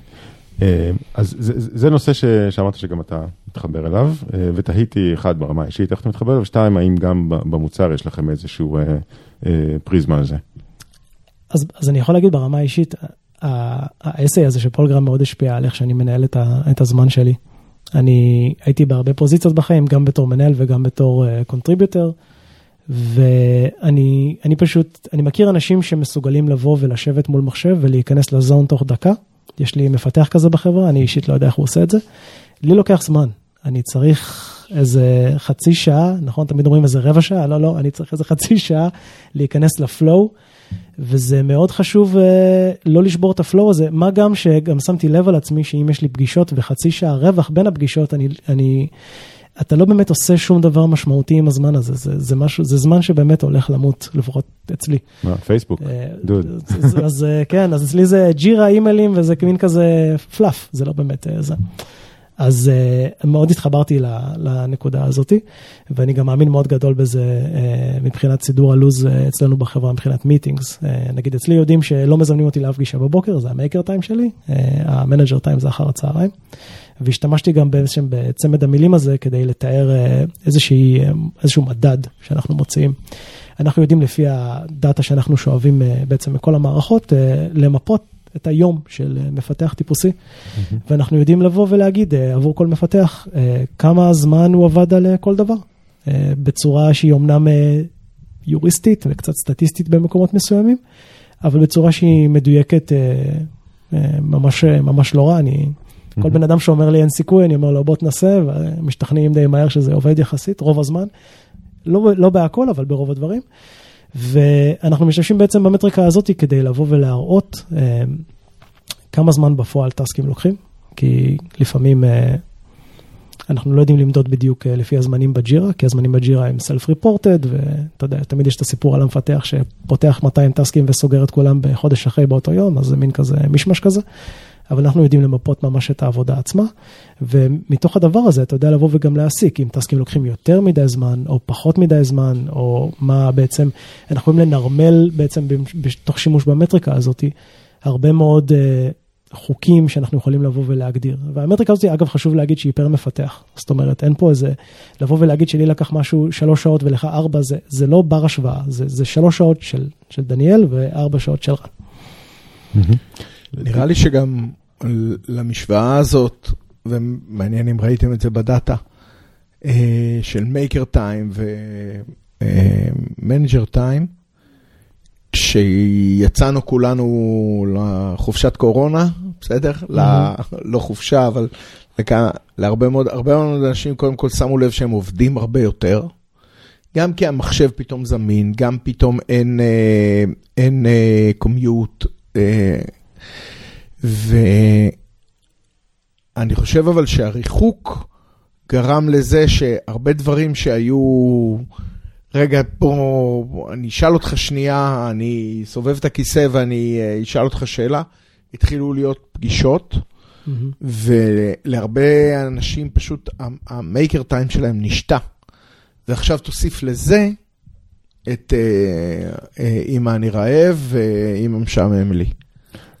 אז זה, זה נושא ש, שאמרת שגם אתה מתחבר אליו, ותהיתי אחד ברמה האישית, איך אתה מתחבר אליו, ושתיים, האם גם במוצר יש לכם איזשהו פריזמה על זה? אז, אז אני יכול להגיד ברמה האישית, ה-essay הזה של פול גרהם מאוד השפיע על איך שאני מנהל את, ה, את הזמן שלי. אני הייתי בהרבה פוזיציות בחיים, גם בתור מנהל וגם בתור contributor, uh, ואני פשוט, אני מכיר אנשים שמסוגלים לבוא ולשבת מול מחשב ולהיכנס לזון תוך דקה. יש לי מפתח כזה בחברה, אני אישית לא יודע איך הוא עושה את זה. לי לוקח זמן, אני צריך איזה חצי שעה, נכון? תמיד אומרים איזה רבע שעה, לא, לא, אני צריך איזה חצי שעה להיכנס לפלואו, וזה מאוד חשוב אה, לא לשבור את הפלואו הזה, מה גם שגם שמתי לב על עצמי שאם יש לי פגישות וחצי שעה רווח בין הפגישות, אני... אני אתה לא באמת עושה שום דבר משמעותי עם הזמן הזה, זה, זה משהו, זה זמן שבאמת הולך למות, לפחות אצלי. מה, פייסבוק, דוד. אז, אז כן, אז אצלי זה ג'ירה, אימיילים, וזה מין כזה פלאף, זה לא באמת זה. אז uh, מאוד התחברתי לנקודה הזאתי, ואני גם מאמין מאוד גדול בזה uh, מבחינת סידור הלו"ז uh, אצלנו בחברה, מבחינת מיטינגס. נגיד אצלי יודעים שלא מזמנים אותי לאף פגישה בבוקר, זה המייקר טיים שלי, המנג'ר טיים זה אחר הצהריים. והשתמשתי גם באיזשהם בצמד המילים הזה כדי לתאר איזושהי, איזשהו מדד שאנחנו מוציאים. אנחנו יודעים לפי הדאטה שאנחנו שואבים בעצם מכל המערכות, למפות את היום של מפתח טיפוסי, mm-hmm. ואנחנו יודעים לבוא ולהגיד עבור כל מפתח כמה זמן הוא עבד על כל דבר, בצורה שהיא אמנם יוריסטית וקצת סטטיסטית במקומות מסוימים, אבל בצורה שהיא מדויקת ממש, ממש לא רע. אני כל בן אדם שאומר לי אין סיכוי, אני אומר לו בוא תנסה, ומשתכנעים די מהר שזה עובד יחסית, רוב הזמן. לא, לא בהכל, אבל ברוב הדברים. ואנחנו משתמשים בעצם במטריקה הזאת כדי לבוא ולהראות אה, כמה זמן בפועל טסקים לוקחים, כי לפעמים אה, אנחנו לא יודעים למדוד בדיוק אה, לפי הזמנים בג'ירה, כי הזמנים בג'ירה הם self-reported, ואתה יודע, תמיד יש את הסיפור על המפתח שפותח 200 טסקים וסוגר את כולם בחודש אחרי באותו יום, אז זה מין כזה מישמש כזה. אבל אנחנו יודעים למפות ממש את העבודה עצמה, ומתוך הדבר הזה אתה יודע לבוא וגם להסיק, אם טסקים לוקחים יותר מדי זמן, או פחות מדי זמן, או מה בעצם, אנחנו יכולים לנרמל בעצם בתוך שימוש במטריקה הזאת, הרבה מאוד uh, חוקים שאנחנו יכולים לבוא ולהגדיר. והמטריקה הזאת, אגב, חשוב להגיד שהיא פר מפתח. זאת אומרת, אין פה איזה, לבוא ולהגיד שלי לקח משהו שלוש שעות ולך ארבע, זה, זה לא בר השוואה, זה, זה שלוש שעות של, של דניאל וארבע שעות של רן. Mm-hmm. נראה לי שגם למשוואה הזאת, ומעניין אם ראיתם את זה בדאטה, אה, של maker time ו manager time, כשיצאנו כולנו לחופשת קורונה, בסדר? לא חופשה, אבל להרבה מאוד, הרבה מאוד אנשים קודם כל שמו לב שהם עובדים הרבה יותר. גם כי המחשב פתאום זמין, גם פתאום אין, אה, אין קומיוט, אה, ואני חושב אבל שהריחוק גרם לזה שהרבה דברים שהיו, רגע, בוא, אני אשאל אותך שנייה, אני סובב את הכיסא ואני אה, אשאל אותך שאלה, התחילו להיות פגישות. Mm-hmm. ולהרבה אנשים פשוט המייקר טיים שלהם נשתה. ועכשיו תוסיף לזה את אימא אני רעב ואימא משעמם לי.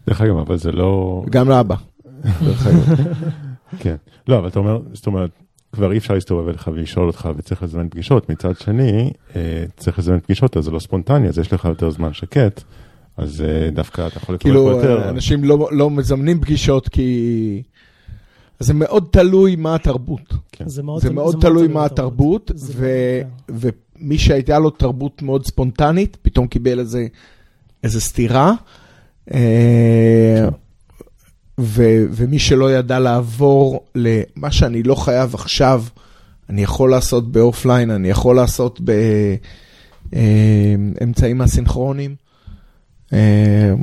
דרך אגב, אבל זה לא... גם לאבא. כן. לא, אבל אתה אומר, זאת אומרת, כבר אי אפשר להסתובב אליך ולשאול אותך וצריך לזמן פגישות. מצד שני, אה, צריך לזמן פגישות, אז זה לא ספונטני, אז יש לך יותר זמן שקט, אז אה, דווקא אתה יכול לקבל פה כאילו, יותר. אנשים לא, לא מזמנים פגישות כי... זה מאוד תלוי מה התרבות. כן. זה מאוד, זה מאוד תלוי מה התרבות, זה ו- מאוד, ומי שהייתה לו תרבות מאוד ספונטנית, פתאום קיבל איזה, איזה סתירה. אה, ו- ומי שלא ידע לעבור למה שאני לא חייב עכשיו, אני יכול לעשות באופליין, אני יכול לעשות באמצעים הסינכרונים. אה,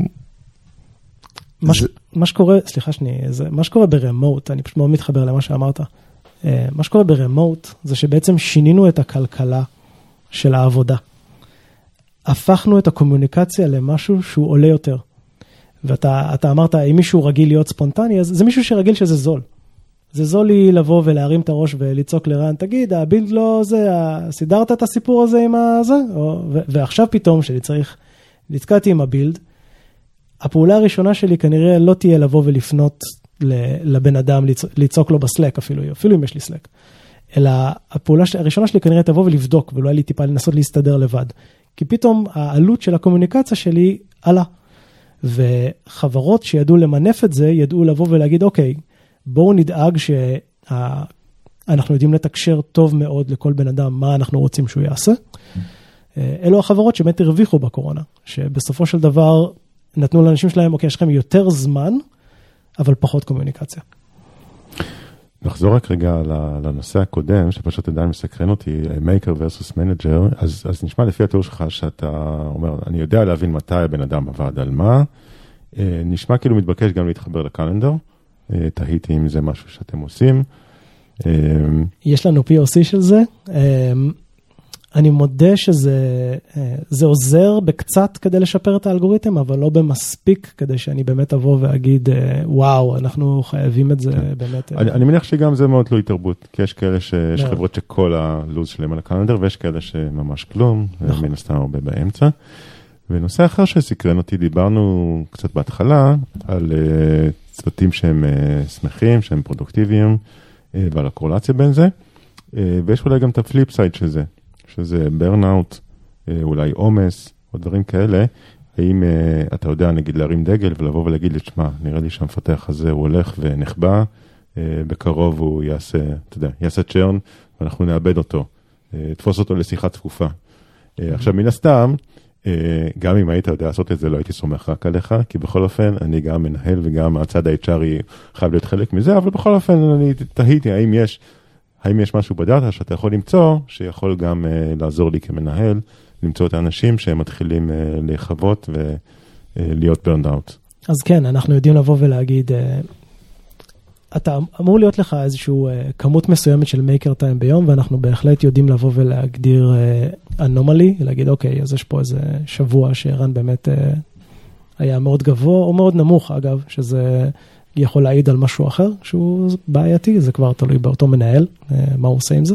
מה, זה- מה שקורה, סליחה שנייה, מה שקורה ברמוט, אני פשוט מאוד מתחבר למה שאמרת. אה, מה שקורה ברמוט זה שבעצם שינינו את הכלכלה של העבודה. הפכנו את הקומוניקציה למשהו שהוא עולה יותר. ואתה אתה אמרת, אם מישהו רגיל להיות ספונטני, אז זה מישהו שרגיל שזה זול. זה זול לי לבוא ולהרים את הראש ולצעוק לרן, תגיד, הבילד לא זה, סידרת את הסיפור הזה עם הזה? או, ועכשיו פתאום, שאני צריך, נתקעתי עם הבילד, הפעולה הראשונה שלי כנראה לא תהיה לבוא ולפנות לבן אדם, לצ- לצעוק לו בסלק אפילו, אפילו אם יש לי סלק. אלא הפעולה הראשונה שלי כנראה תבוא ולבדוק, ואולי לי טיפה לנסות להסתדר לבד. כי פתאום העלות של הקומוניקציה שלי עלה. וחברות שידעו למנף את זה, ידעו לבוא ולהגיד, אוקיי, בואו נדאג שאנחנו יודעים לתקשר טוב מאוד לכל בן אדם מה אנחנו רוצים שהוא יעשה. אה, אלו החברות שבאמת הרוויחו בקורונה, שבסופו של דבר נתנו לאנשים שלהם, אוקיי, יש לכם יותר זמן, אבל פחות קומוניקציה. נחזור רק רגע לנושא הקודם, שפשוט עדיין מסקרן אותי, maker versus manager, אז, אז נשמע לפי התיאור שלך שאתה אומר, אני יודע להבין מתי הבן אדם עבד על מה, אה, נשמע כאילו מתבקש גם להתחבר ל calendar, אה, תהיתי אם זה משהו שאתם עושים. אה, יש לנו POC של זה. אני מודה שזה אה, עוזר בקצת כדי לשפר את האלגוריתם, אבל לא במספיק כדי שאני באמת אבוא ואגיד, אה, וואו, אנחנו חייבים את זה באמת. אה, אני, אני מניח שגם זה מאוד תלוי תרבות, כי יש כאלה שיש מאוד. חברות שכל הלו"ז שלהם על הקלנדר, ויש כאלה שממש כלום, נכון. ומן הסתם הרבה באמצע. ונושא אחר שסקרן אותי, דיברנו קצת בהתחלה על צוותים שהם שמחים, שהם פרודוקטיביים, ועל הקורלציה בין זה, ויש אולי גם את ה flip side של זה, שזה burnout, אה, אולי עומס, או דברים כאלה. האם אה, אתה יודע, נגיד, להרים דגל ולבוא ולהגיד לי, תשמע, נראה לי שהמפתח הזה הוא הולך ונחבא, אה, בקרוב הוא יעשה, אתה יודע, יעשה churn, ואנחנו נאבד אותו, אה, תפוס אותו לשיחה צפופה. אה, עכשיו, מן הסתם, אה, גם אם היית יודע לעשות את זה, לא הייתי סומך רק עליך, כי בכל אופן, אני גם מנהל וגם הצד ה-HRי חייב להיות חלק מזה, אבל בכל אופן, אני תהיתי האם יש, האם יש משהו בדאטה שאתה יכול למצוא, שיכול גם אה, לעזור לי כמנהל, למצוא את האנשים שהם מתחילים אה, להיכוות ולהיות burned out. אז כן, אנחנו יודעים לבוא ולהגיד, אה, אתה אמור להיות לך איזושהי כמות מסוימת של maker time ביום, ואנחנו בהחלט יודעים לבוא ולהגדיר אנומלי, להגיד, אוקיי, אז יש פה איזה שבוע שערן באמת אה, היה מאוד גבוה, או מאוד נמוך, אגב, שזה יכול להעיד על משהו אחר שהוא בעייתי, זה כבר תלוי באותו מנהל, אה, מה הוא עושה עם זה.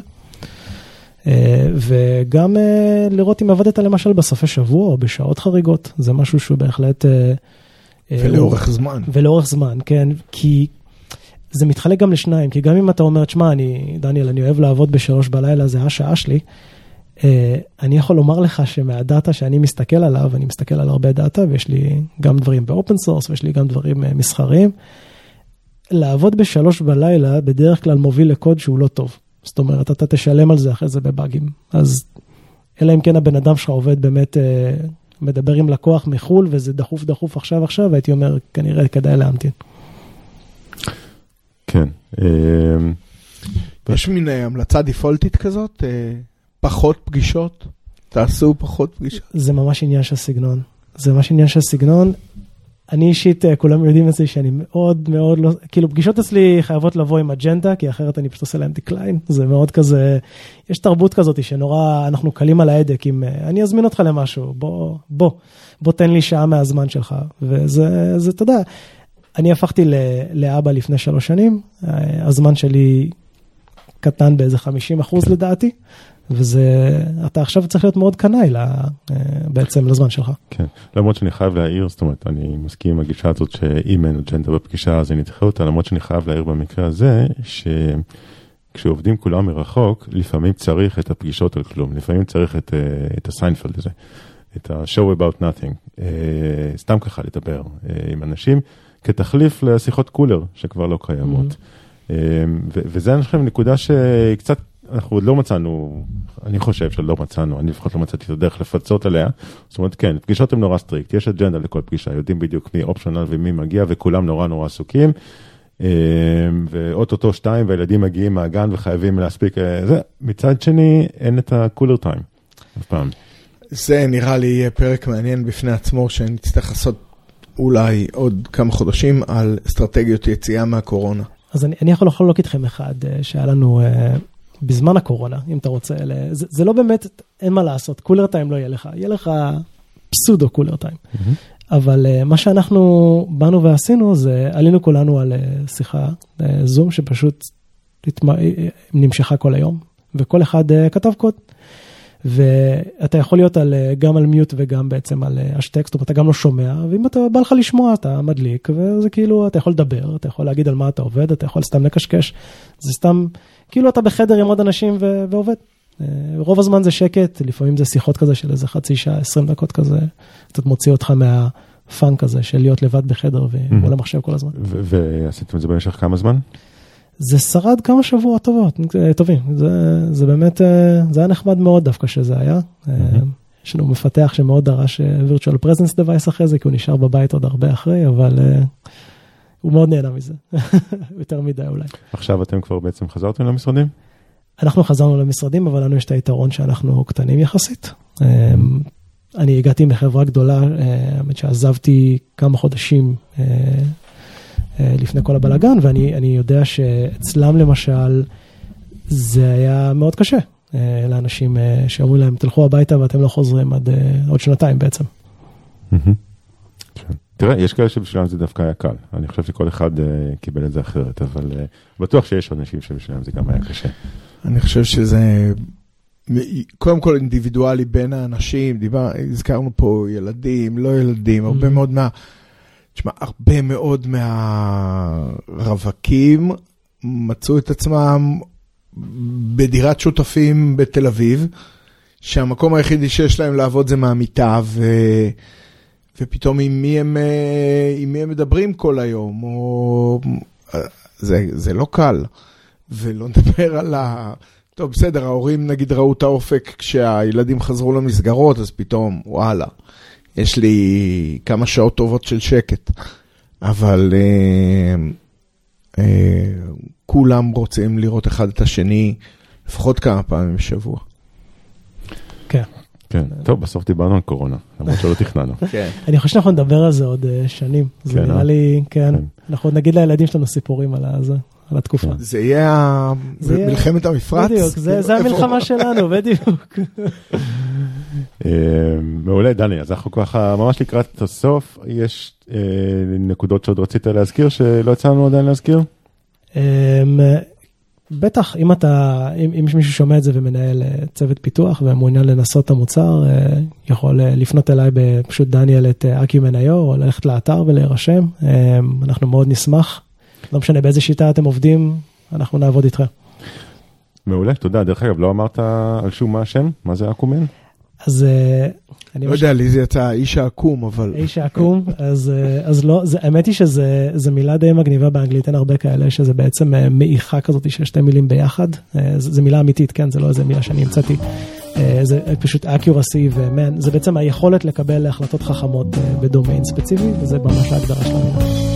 אה, וגם אה, לראות אם עבדת למשל בסופי שבוע או בשעות חריגות, זה משהו שהוא בהחלט... ולאורך זמן. ולאורך זמן, כן, כי זה מתחלק גם לשניים, כי גם אם אתה אומר, תשמע, אני, דניאל, אני אוהב לעבוד בשלוש בלילה, זה השעה שלי, אני יכול לומר לך שמהדאטה שאני מסתכל עליו, אני מסתכל על הרבה דאטה, ויש לי גם דברים ב open source, ויש לי גם דברים מסחריים, לעבוד בשלוש בלילה בדרך כלל מוביל לקוד שהוא לא טוב. זאת אומרת, אתה תשלם על זה אחרי זה בבאגים. אז אלא אם כן הבן אדם שלך עובד באמת, אה, מדבר עם לקוח מחו"ל, וזה דחוף דחוף עכשיו עכשיו, הייתי אומר, כנראה כדאי להמתין. כן. אה, יש מין אה, המלצה דיפולטית כזאת, אה, פחות פגישות, תעשו פחות פגישות. זה ממש עניין של סגנון. זה ממש עניין של סגנון. אני אישית, אה, כולם יודעים אצלי שאני מאוד מאוד לא, כאילו פגישות אצלי חייבות לבוא עם אג'נדה, כי אחרת אני פשוט עושה להם decline. זה מאוד כזה, יש תרבות כזאת שנורא, אנחנו קלים על ההדק עם, אה, אני אזמין אותך למשהו, בוא, בוא, בוא תן לי שעה מהזמן שלך. וזה, זה, אתה יודע, אני הפכתי לאבא לפני שלוש שנים, אה, הזמן שלי קטן באיזה 50 אחוז לדעתי, וזה, אתה עכשיו צריך להיות מאוד קנאי אה, בעצם לזמן שלך. כן, למרות שאני חייב להעיר, זאת אומרת, אני מסכים עם הגישה הזאת שאם אין אג'נדה בפגישה אז אני אדחה אותה, למרות שאני חייב להעיר במקרה הזה, שכשעובדים כולם מרחוק, לפעמים צריך את הפגישות על כלום, לפעמים צריך את, אה, את הסיינפלד הזה, את ה-show about nothing, אה, סתם ככה לדבר עם אנשים, כתחליף לשיחות קולר שכבר לא קיימות. Mm-hmm. וזה אני חושב נקודה שקצת אנחנו עוד לא מצאנו, אני חושב שלא מצאנו, אני לפחות לא מצאתי את הדרך לפצות עליה. זאת אומרת, כן, פגישות הן נורא strict, יש אג'נדה לכל פגישה, יודעים בדיוק מי optional ומי מגיע, וכולם נורא נורא עסוקים. אמ, ואו-טו-טו שתיים, והילדים מגיעים מהגן וחייבים להספיק אה, זה. מצד שני, אין את הקולר טיים, אף פעם. זה נראה לי יהיה פרק מעניין בפני עצמו, שנצטרך לעשות אולי עוד כמה חודשים על אסטרטגיות יציאה מהקורונה. אז אני, אני יכול לחלוק איתכם אחד, אה, שהיה לנו אה, בזמן הקורונה, אם אתה רוצה, זה, זה לא באמת, אין מה לעשות, קולר טיים לא יהיה לך, יהיה לך פסודו קולר טיים. Mm-hmm. אבל uh, מה שאנחנו באנו ועשינו זה עלינו כולנו על uh, שיחה uh, זום שפשוט התמ... נמשכה כל היום, וכל אחד uh, כתב קוד. ואתה יכול להיות על, גם על מיוט וגם בעצם על השטקסט, אתה גם לא שומע, ואם אתה בא לך לשמוע אתה מדליק, וזה כאילו, אתה יכול לדבר, אתה יכול להגיד על מה אתה עובד, אתה יכול סתם לקשקש, זה סתם כאילו אתה בחדר עם עוד אנשים ו- ועובד. אה, רוב הזמן זה שקט, לפעמים זה שיחות כזה של איזה חצי שעה, 20 דקות כזה, קצת מוציא אותך מהפאנק הזה של להיות לבד בחדר ומול המחשב כל הזמן. ועשיתם את זה במשך כמה זמן? זה שרד כמה שבועות טובות, אה, טובים, זה, זה באמת, אה, זה היה נחמד מאוד דווקא שזה היה. יש לנו מפתח שמאוד דרש virtual presence device אחרי זה, כי הוא נשאר בבית עוד הרבה אחרי, אבל הוא מאוד נהנה מזה, יותר מדי אולי. עכשיו אתם כבר בעצם חזרתם למשרדים? אנחנו חזרנו למשרדים, אבל לנו יש את היתרון שאנחנו קטנים יחסית. אמ, אני הגעתי מחברה גדולה, אה, האמת שעזבתי כמה חודשים אה, אה, לפני כל הבלאגן, ואני יודע שאצלם למשל, זה היה מאוד קשה לאנשים שאומרים להם, תלכו הביתה ואתם לא חוזרים עד עוד שנתיים בעצם. תראה, יש כאלה שבשבילם זה דווקא היה קל. אני חושב שכל אחד קיבל את זה אחרת, אבל בטוח שיש אנשים שבשבילם זה גם היה קשה. אני חושב שזה קודם כל אינדיבידואלי בין האנשים, דיבר, הזכרנו פה ילדים, לא ילדים, הרבה mm-hmm. מאוד מה... תשמע, הרבה מאוד מהרווקים מצאו את עצמם בדירת שותפים בתל אביב, שהמקום היחידי שיש להם לעבוד זה מהמיטה, ו... ופתאום עם מי הם, אה, עם מי הם מדברים כל היום, או... זה, זה לא קל. ולא נדבר על ה... טוב, בסדר, ההורים נגיד ראו את האופק כשהילדים חזרו למסגרות, אז פתאום, וואלה, יש לי כמה שעות טובות של שקט. אבל אה, אה, כולם רוצים לראות אחד את השני לפחות כמה פעמים בשבוע. כן. כן, טוב, בסוף דיברנו על קורונה, למרות שלא תכננו. כן. אני חושב שאנחנו נדבר על זה עוד אה, שנים. זה כן, נראה אה? לי, כן, כן. אנחנו עוד נגיד לילדים שלנו סיפורים על התקופה. זה יהיה מלחמת המפרץ? בדיוק, זה המלחמה שלנו, בדיוק. אה, מעולה, דני, אז אנחנו ככה ממש לקראת הסוף, יש נקודות שעוד רצית להזכיר שלא יצא לנו עדיין להזכיר? בטח, אם אתה, אם, אם מישהו שומע את זה ומנהל אה, צוות פיתוח ומעוניין לנסות את המוצר, אה, יכול אה, לפנות אליי בפשוט דניאל את אקיומן.io או ללכת לאתר ולהירשם, אנחנו מאוד נשמח. לא משנה באיזה שיטה אתם עובדים, אנחנו נעבוד איתכם. מעולה, תודה. דרך אגב, לא אמרת על שום מה השם? מה זה אקומן? אז אני לא יודע, לי זה יצא האיש העקום, אבל... האיש העקום, אז, אה, אז לא, זה, האמת היא שזו מילה די מגניבה באנגלית, אין הרבה כאלה, שזה בעצם אה, מעיכה כזאת של שתי מילים ביחד. אה, זו מילה אמיתית, כן, זה לא איזה מילה שאני המצאתי. זה פשוט accuracy ומן, זה בעצם היכולת לקבל החלטות חכמות בדומיין ספציפי, וזה ממש ההגדרה של המילה.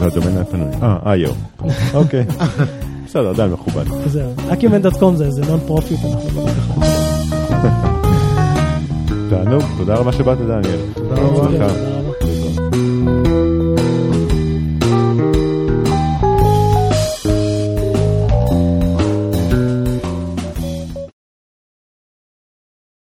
והדומיין היה פנוי. אה, איו. אוקיי. בסדר, עדיין מכובד. זהו, acumen.com זה non-profit, אנחנו לא כל כך... תענוג, תודה רבה שבאת דניאל. תודה רבה.